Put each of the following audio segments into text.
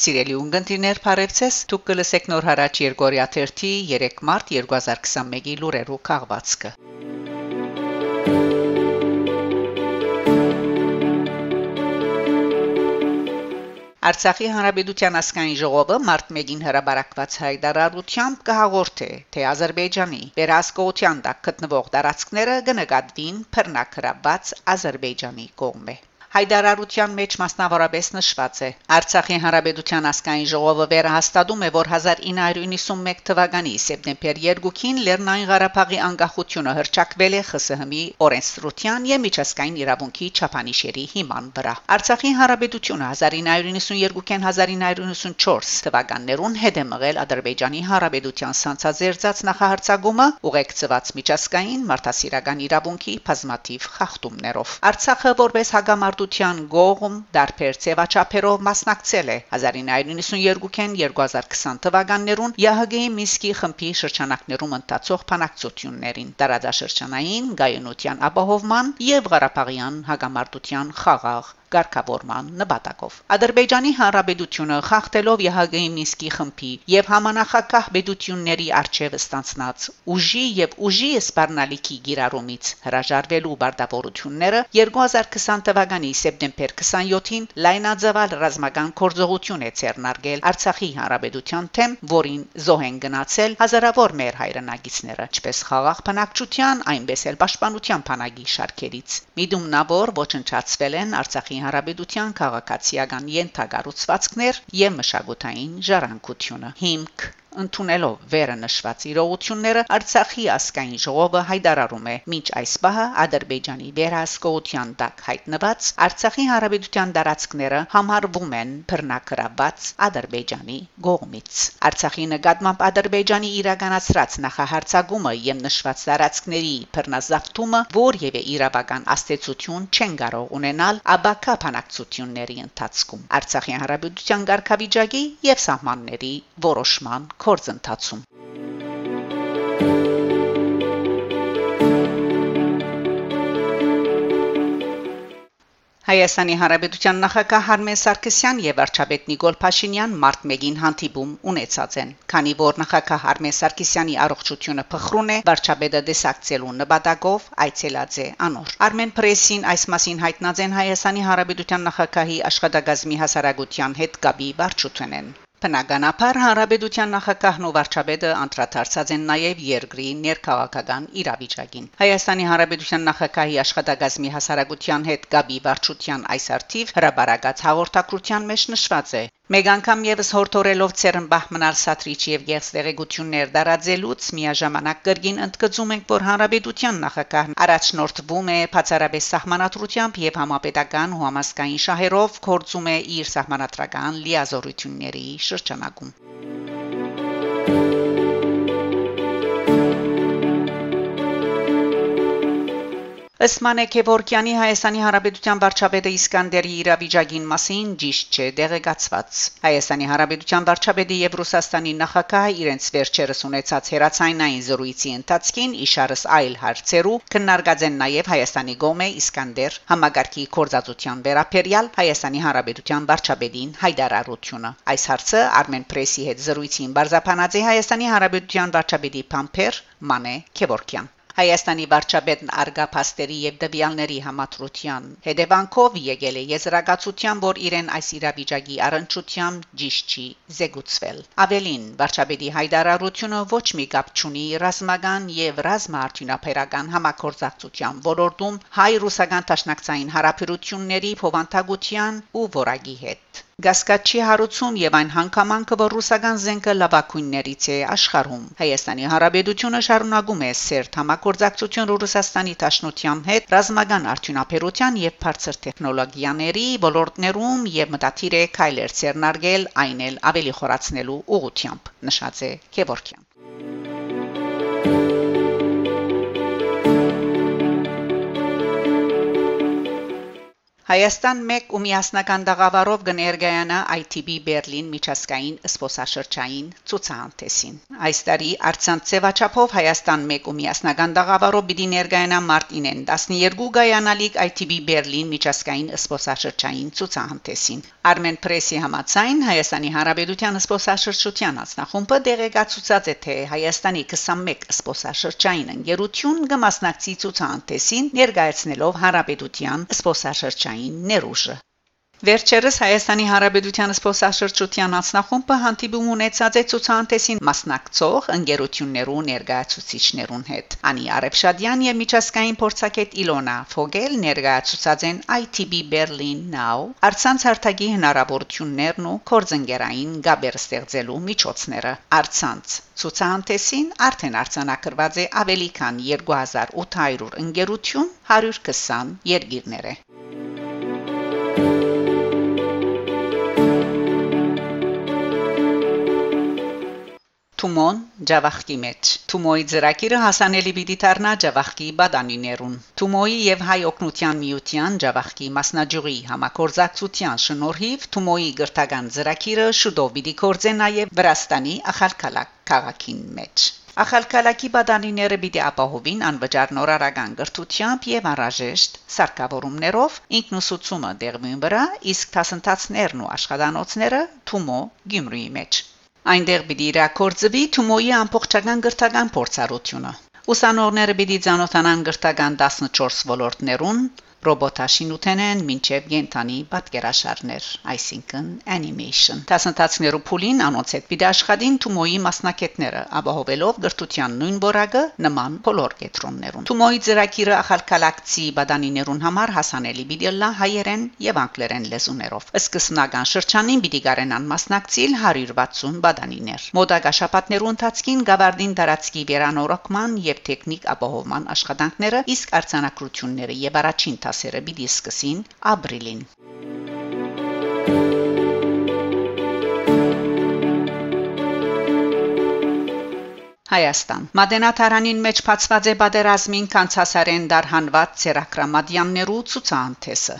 Սիրելի ունգընտիրներ, Փարեվցես, դուք կլսեք նոր հարաճ Երգորիա 3 3 մարտ 2021-ի լուրերու քաղվածքը։ Արցախի հանրապետության ասկային ժողովը մարտ 1-ին հրաբարակված հայտարարությամբ կհաղորդե, թե Ադրբեջանի վերահսկողության տակ գտնվող տարածքները կնկատվին բռնակրաբաց Ադրբեջանի կողմէ։ Հայդարարության մեջ մասնավորապես նշված է. Արցախի հանրապետության ասկային ժողովը վերահաստատում է, որ 1991 թվականի սեպտեմբեր 2-ին Լեռնային Ղարաբաղի անկախությունը հրճակվել է ԽՍՀՄ-ի օրենսդրության եւ միջազգային իրավունքի չափանիշերի հիման վրա։ Արցախի հանրապետությունը 1992-ին 1994 թվականներուն հետ է մղել Ադրբեջանի հանրապետության սանցազերծած նախահարցակումը ուղեկցված միջազգային մարդասիրական իրավունքի բազմաթիվ խախտումներով։ Արցախը որպես հագամարտ հաղորդության գողում դարբեր ցեվաչափերով մասնակցել է 1992-ին 2020 թվականներուն ՀՀԳ-ի Միսկի խմբի շրջանակներում ընթացող փանակցություններին տարածաշրջանային գայունության ապահովման եւ Ղարաբաղյան հագամարտության խաղաղ ղեկավարման նպատակով Ադրբեջանի Հանրապետությունը խախտելով ՀՀԳ-ի Մինսկի խմբի եւ համանախակահ բեդությունների արչեւ ստանցնած ուժի եւ ուժի սպառնալիքի գիրառումից հրաժարվելու բարդավորությունները 2020 թվականի սեպտեմբեր 27-ին լայնաձավալ ռազմական կորձողություն է ցերնարգել Արցախի Հանրապետության թեմ, որին զոհ են գնացել հազարավոր մեր հայրենագիտները, ինչպես խաղաղ բնակչության, այնպես էլ պաշտպանության բանակի շարքերից։ Միդումնավոր ոչնչացվել են Արցախի Հանրապետության քաղաքացիական յենթագառուցվածքներ եւ մշակութային ժառանգությունը։ Հիմք ընդունելով վերը նշված իրողությունները Արցախի ասկային ժողովը հայտարարում է մինչ այս պահը Ադրբեջանի վերահսկողության տակ հայտնված Արցախի հանրապետության տարածքները համարվում են բռնակրաբաց Ադրբեջանի կողմից Արցախի նկատմամբ Ադրբեջանի իրականացրած նախահարցակումը եւ նշված տարածքների բռնազավթումը որևէ իրավական աստեցություն չեն կարող ունենալ աբակա փանակցությունների ընթացքում Արցախի հանրապետության ղարքավիճակի եւ սահմանների որոշման գործընթացում Հայաստանի Հանրապետության նախագահ Հարմեն Սարգսյան եւ վարչապետ Նիկոլ Փաշինյան մարտ 1-ին հանդիպում ունեցած են։ Քանի որ նախագահ Հարմեն Սարգսյանի առողջությունը փխրուն է, վարչապետը դեսակցելու նպատակով այցելած է անոր։ Armen Press-ին այս մասին հայտնած են Հայաստանի Հանրապետության նախագահի աշխատակազմի հասարակության հետ գաբի վարչությունեն։ Բնականաբար հանրապետության նախագահն ու վարչապետը անդրադարձած են նաև երկրի ներքաղաքական իրավիճակին։ Հայաստանի հանրապետության նախագահի աշխատակազմի հասարակության հետ գաբի վարչության այս արդիվ հրաբարակած հաղորդակցության մեջ նշված է. Մեկ անգամ եւս հորթորելով ցերնբահ մնալ սատրիչ եւ գեղձեղեցություններ դարաձելուց միաժամանակ կրգին ընդգծում ենք, որ հանրապետության նախագահն առաջնորդվում է բացառապես սահմանադրությամբ եւ համապետական ու համասկային շահերով կորցում է իր սահմանադրական լիազորությունների շրջանակում։ Ըստ Մանե Քևորքյանի Հայաստանի Հանրապետության վարչապետը Իսկանդերի իրավիճակին մասին ճիշտ չէ դեղեկացված։ Հայաստանի Հանրապետության վարչապետի եւ Ռուսաստանի նախագահը իրենց վերջերս ունեցած հերացայինային զրույցի ընթացքին իշարս այլ հարցերու քննարկած են նաեւ Հայաստանի գոմե Իսկանդեր համագարկի կորզածության վերաբերյալ Հայաստանի Հանրապետության վարչապետին հայտարարությունը։ Այս հարցը Armen Press-ի հետ զրույցին բարձապանած է Հայաստանի Հանրապետության վարչապետի Փամփեր Մանե Քևորքյան Հայաստանի վարչապետն արգափաստերի եւ դվյալների համատրության հետևանքով եկել է եզրակացության, որ իրեն այս իրավիճակի առընչությամբ ճիշտ չի զեկուցվել։ Ավելին, վարչապետի հայտարարությունը ոչ մի կապ չունի ռազմական եւ ռազմաարդյունաբերական համակորձակցության ոլորտում հայ-ռուսական տաշնակցային հարաբերությունների փոխանցագության ու որակի հետ։ Գասկաչի հարուցում եւ այն հանգամանքը, որ ռուսական զենքը լավակույններից է աշխարհում։ Հայաստանի Հանրապետությունը շարունակում է սերտ համագործակցություն Ռուսաստանի Դաշնության հետ ռազմական արդյունաբերության եւ բարձր տեխնոլոգիաների ոլորտներում եւ մտադիր է քայլեր ցերնարգել այն էլ ավելի խորացնելու ուղղությամբ, նշած է Քևորքյան։ Հայաստան 1 ու միասնական դաղավարով կներկայանա ITB Բերլին միջազգային սփոսաշրջային ցուցահանդեսին։ Այս տարի արցանց ծեվաչափով Հայաստան 1 ու միասնական դաղավարով պիտի ներկայանա մարտինեն 12 գայանալիք ITB Բերլին միջազգային սփոսաշրջային ցուցահանդեսին։ Armen Press-ի համաձայն Հայաստանի Հանրապետության սփոսաշրջության անձնախումբը դեղեկացուցած է թե Հայաստանի 21 սփոսաշրջային ընկերություն կմասնակցի ցուցահանդեսին ներկայացնելով Հանրապետության սփոսաշրջային ազգային ներուժը Վերջերս Հայաստանի Հանրապետության սփոսաշրջության անձնախումբը հանդիպում ունեցած է ցուցահանդեսին մասնակցող ընկերություններու ներկայացուցիչներուն հետ։ Անի Արեփշադյան եւ միջազգային փորձագետ Իլոնա Ֆոգել ներկայացուցած են ITB Berlin Now արցանց հարթակի հնարավորություններն ու կորձընկերային գաբեր ստեղծելու միջոցները։ Արցանց ցուցահանդեսին արդեն արձանագրված է ավելի քան 2800 ընկերություն 120 երկիրներ։ Թումոն Ջավախկի մեջ Թումոյի ծրագիրը հասանելի պիտի դառնա Ջավախկի բադանիներուն Թումոյի եւ հայ օկնության միության Ջավախկի մասնաճյուղի համակորձակցության շնորհիվ Թումոյի գրթական ծրագիրը շուտով պիտի կորձե նաեւ Վրաստանի Ախալքալակ քաղաքին մեջ Ախալքալակի բադանիները պիտի ապահովին անվճար նորարարական գրթությամբ եւ անհրաժեշտ սարքավորումներով ինքնուսուցումը դերմին վրա իսկ դասընթացներն ու աշխատանոցները Թումո Գյումրիի մեջ Այնտեղ պիտի իրակորձվի Թումոյի ամբողջական գրթական փորձառությունը։ Ուսանողները պիտի ցանոթանան գրթական 14 ոլորտներուն, ռոբոտաշինութենեն մինչև գենթանի պատկերաշարներ, այսինքն animation։ Տասնտացներու փուլին անոնց հետ պիտի աշխատին Թումոյի մասնակետները, ապահովելով գրթության նույն որակը նման բոլոր կետրոններուն։ Թումոյի ծրագիրը ախալկալակցի բադանիներուն համար հասանելի պիտի լա հայերեն եւ անգլերեն լեզուներով։ Սկզբնական շրջանին պիտի գարենան մասնակցիլ 160 բադանիներ։ Մոդագա շաբաթներու ընթացքին գավարդին տարածքի վերանորոգման եւ տեխնիկ ապահովման աշխատանքները, իսկ արձանագրությունները եւ առաջին դասերը պիտի սկսին ապրիլին։ Հայաստան. Մադենաթարանին մեջ փածված է բادرազմին կանցասարեն դարհանված ցերակրամադյաններու ցուցանթեսը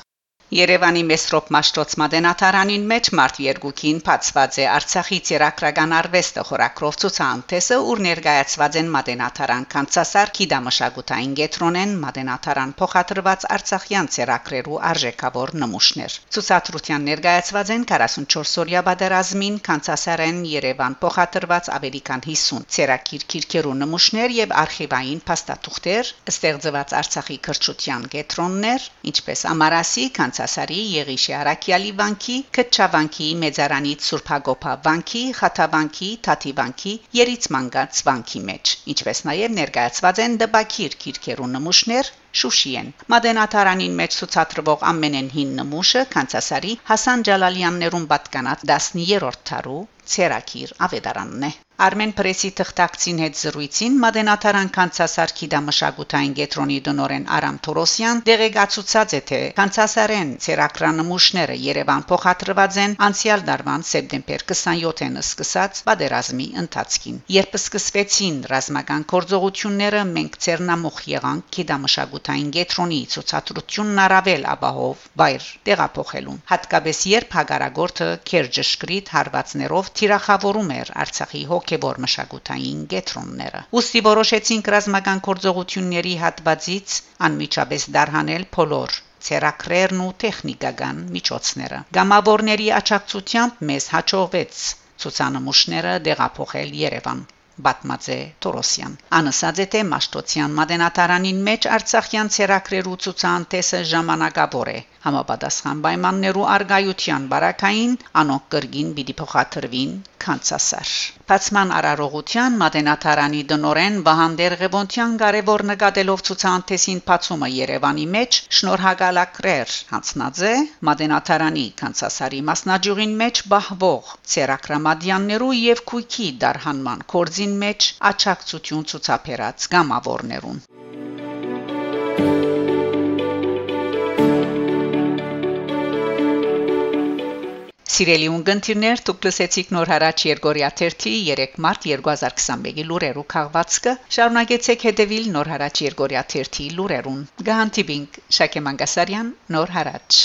Երևանի Մեսրոպ Մաշտոց Մադենատարանին մեջ մարտ 2-ին բացված է Արցախի ցերակրական արվեստը խորակրով ցուցանտեսը, ուր ներկայացված են Մադենատարան կանցասարքի դամշակութային գետրոնեն Մադենատարան փոխադրված Արցախյան ցերակրերու արժեքավոր նմուշներ։ Ցուցադրության ներկայացված են 44-օրյա բادرազմին կանցասարեն Երևան փոխադրված ավելի քան 50 ցերակիր քիրքերու նմուշներ եւ արխիվային փաստաթուղթեր, ստեղծված Արցախի քրչության գետրոններ, ինչպես Ամարասի կանց Ղարաբաղցասարի Եղիշի Արաքյալի վանքի, Քչավանքի Մեծարանից Սուրբագոփա վանքի, Խաթավանքի, Թաթիվանքի, Երիցմանգած վանքի մեջ, ինչպես նաև ներկայացված են դբակիր քիրքերու նմուշներ Շուշիեն Մադենատարանին մեջ ցուցադրվող ամենեն հին նմուշը Կանցասարի Հասան Ջալալյաններուն պատկանած 10-րդ թարու ցերակիր ավետարանն է։ Armen Press-ի թղթակցին հետ զրույցին մատենատարան Կանցասարքի դամշակութային գետրոնի դոնորեն Արամ Թորոսյան դեղեկացուցած է թե Կանցասարեն ցերակրանմուշները Երևան փոխադրված են անցյալ դարվան սեպտեմբեր 27-ին սկսած պատերազմի ընթացքին։ Երբ սկսվեցին ռազմական գործողությունները, մենք ցերնամուխ եղանք դամշակութային գետրոնի ցուցադրությունն առավել ապահով վայր տեղափոխելուն։ Հատկապես երբ հագարագորթը քերջշկրիտ հարվածներով թիրախավորում էր Արցախի հոգ հոգևոր մշակութային գետրոնները։ Ոստի որոշեցին ռազմական կորձողությունների հատվածից անմիջապես դարհանել փոլոր ցերակրերն ու տեխնիկական միջոցները։ Գամավորների աճակցությամբ մեզ հաջողվեց ցուցանմուշները դեղափոխել Երևան Բատմաձե Տորոսյան անասած է թե Մաշտոցյան Մադենատարանին մեջ Արցախյան ցերակրերու ցուցանտեսը ժամանակավոր է համապատասխան պայմաններու արգայության բարակային անոնք կրգին պիտի փոխադրվին քանցասար Բացման արարողության մատենաթարանի դնորեն Վահանդեր Ղևոնտյան կարևոր նկատելով ցուցանտեսին բացումը Երևանի մեջ շնորհակալակրեր հանցնաձե մատենաթարանի քանցասարի մասնաճյուղին մեջ բահվող ցերակրամադյաններու եւ քույքի դարհանման կորձին մեջ աճակցություն ցուցաբերած գամավորներուն Սիրելի ունգընտիրներ, դուք լսեցիք նոր հարաճ Երգորիա 3 3 մարտ 2021-ի լուրերու քաղվածքը։ Շարունակեցեք հետևել նոր հարաճ Երգորիա 3 լուրերուն։ Գահանտիբինգ Շակե Մանգասարյան նոր հարաճ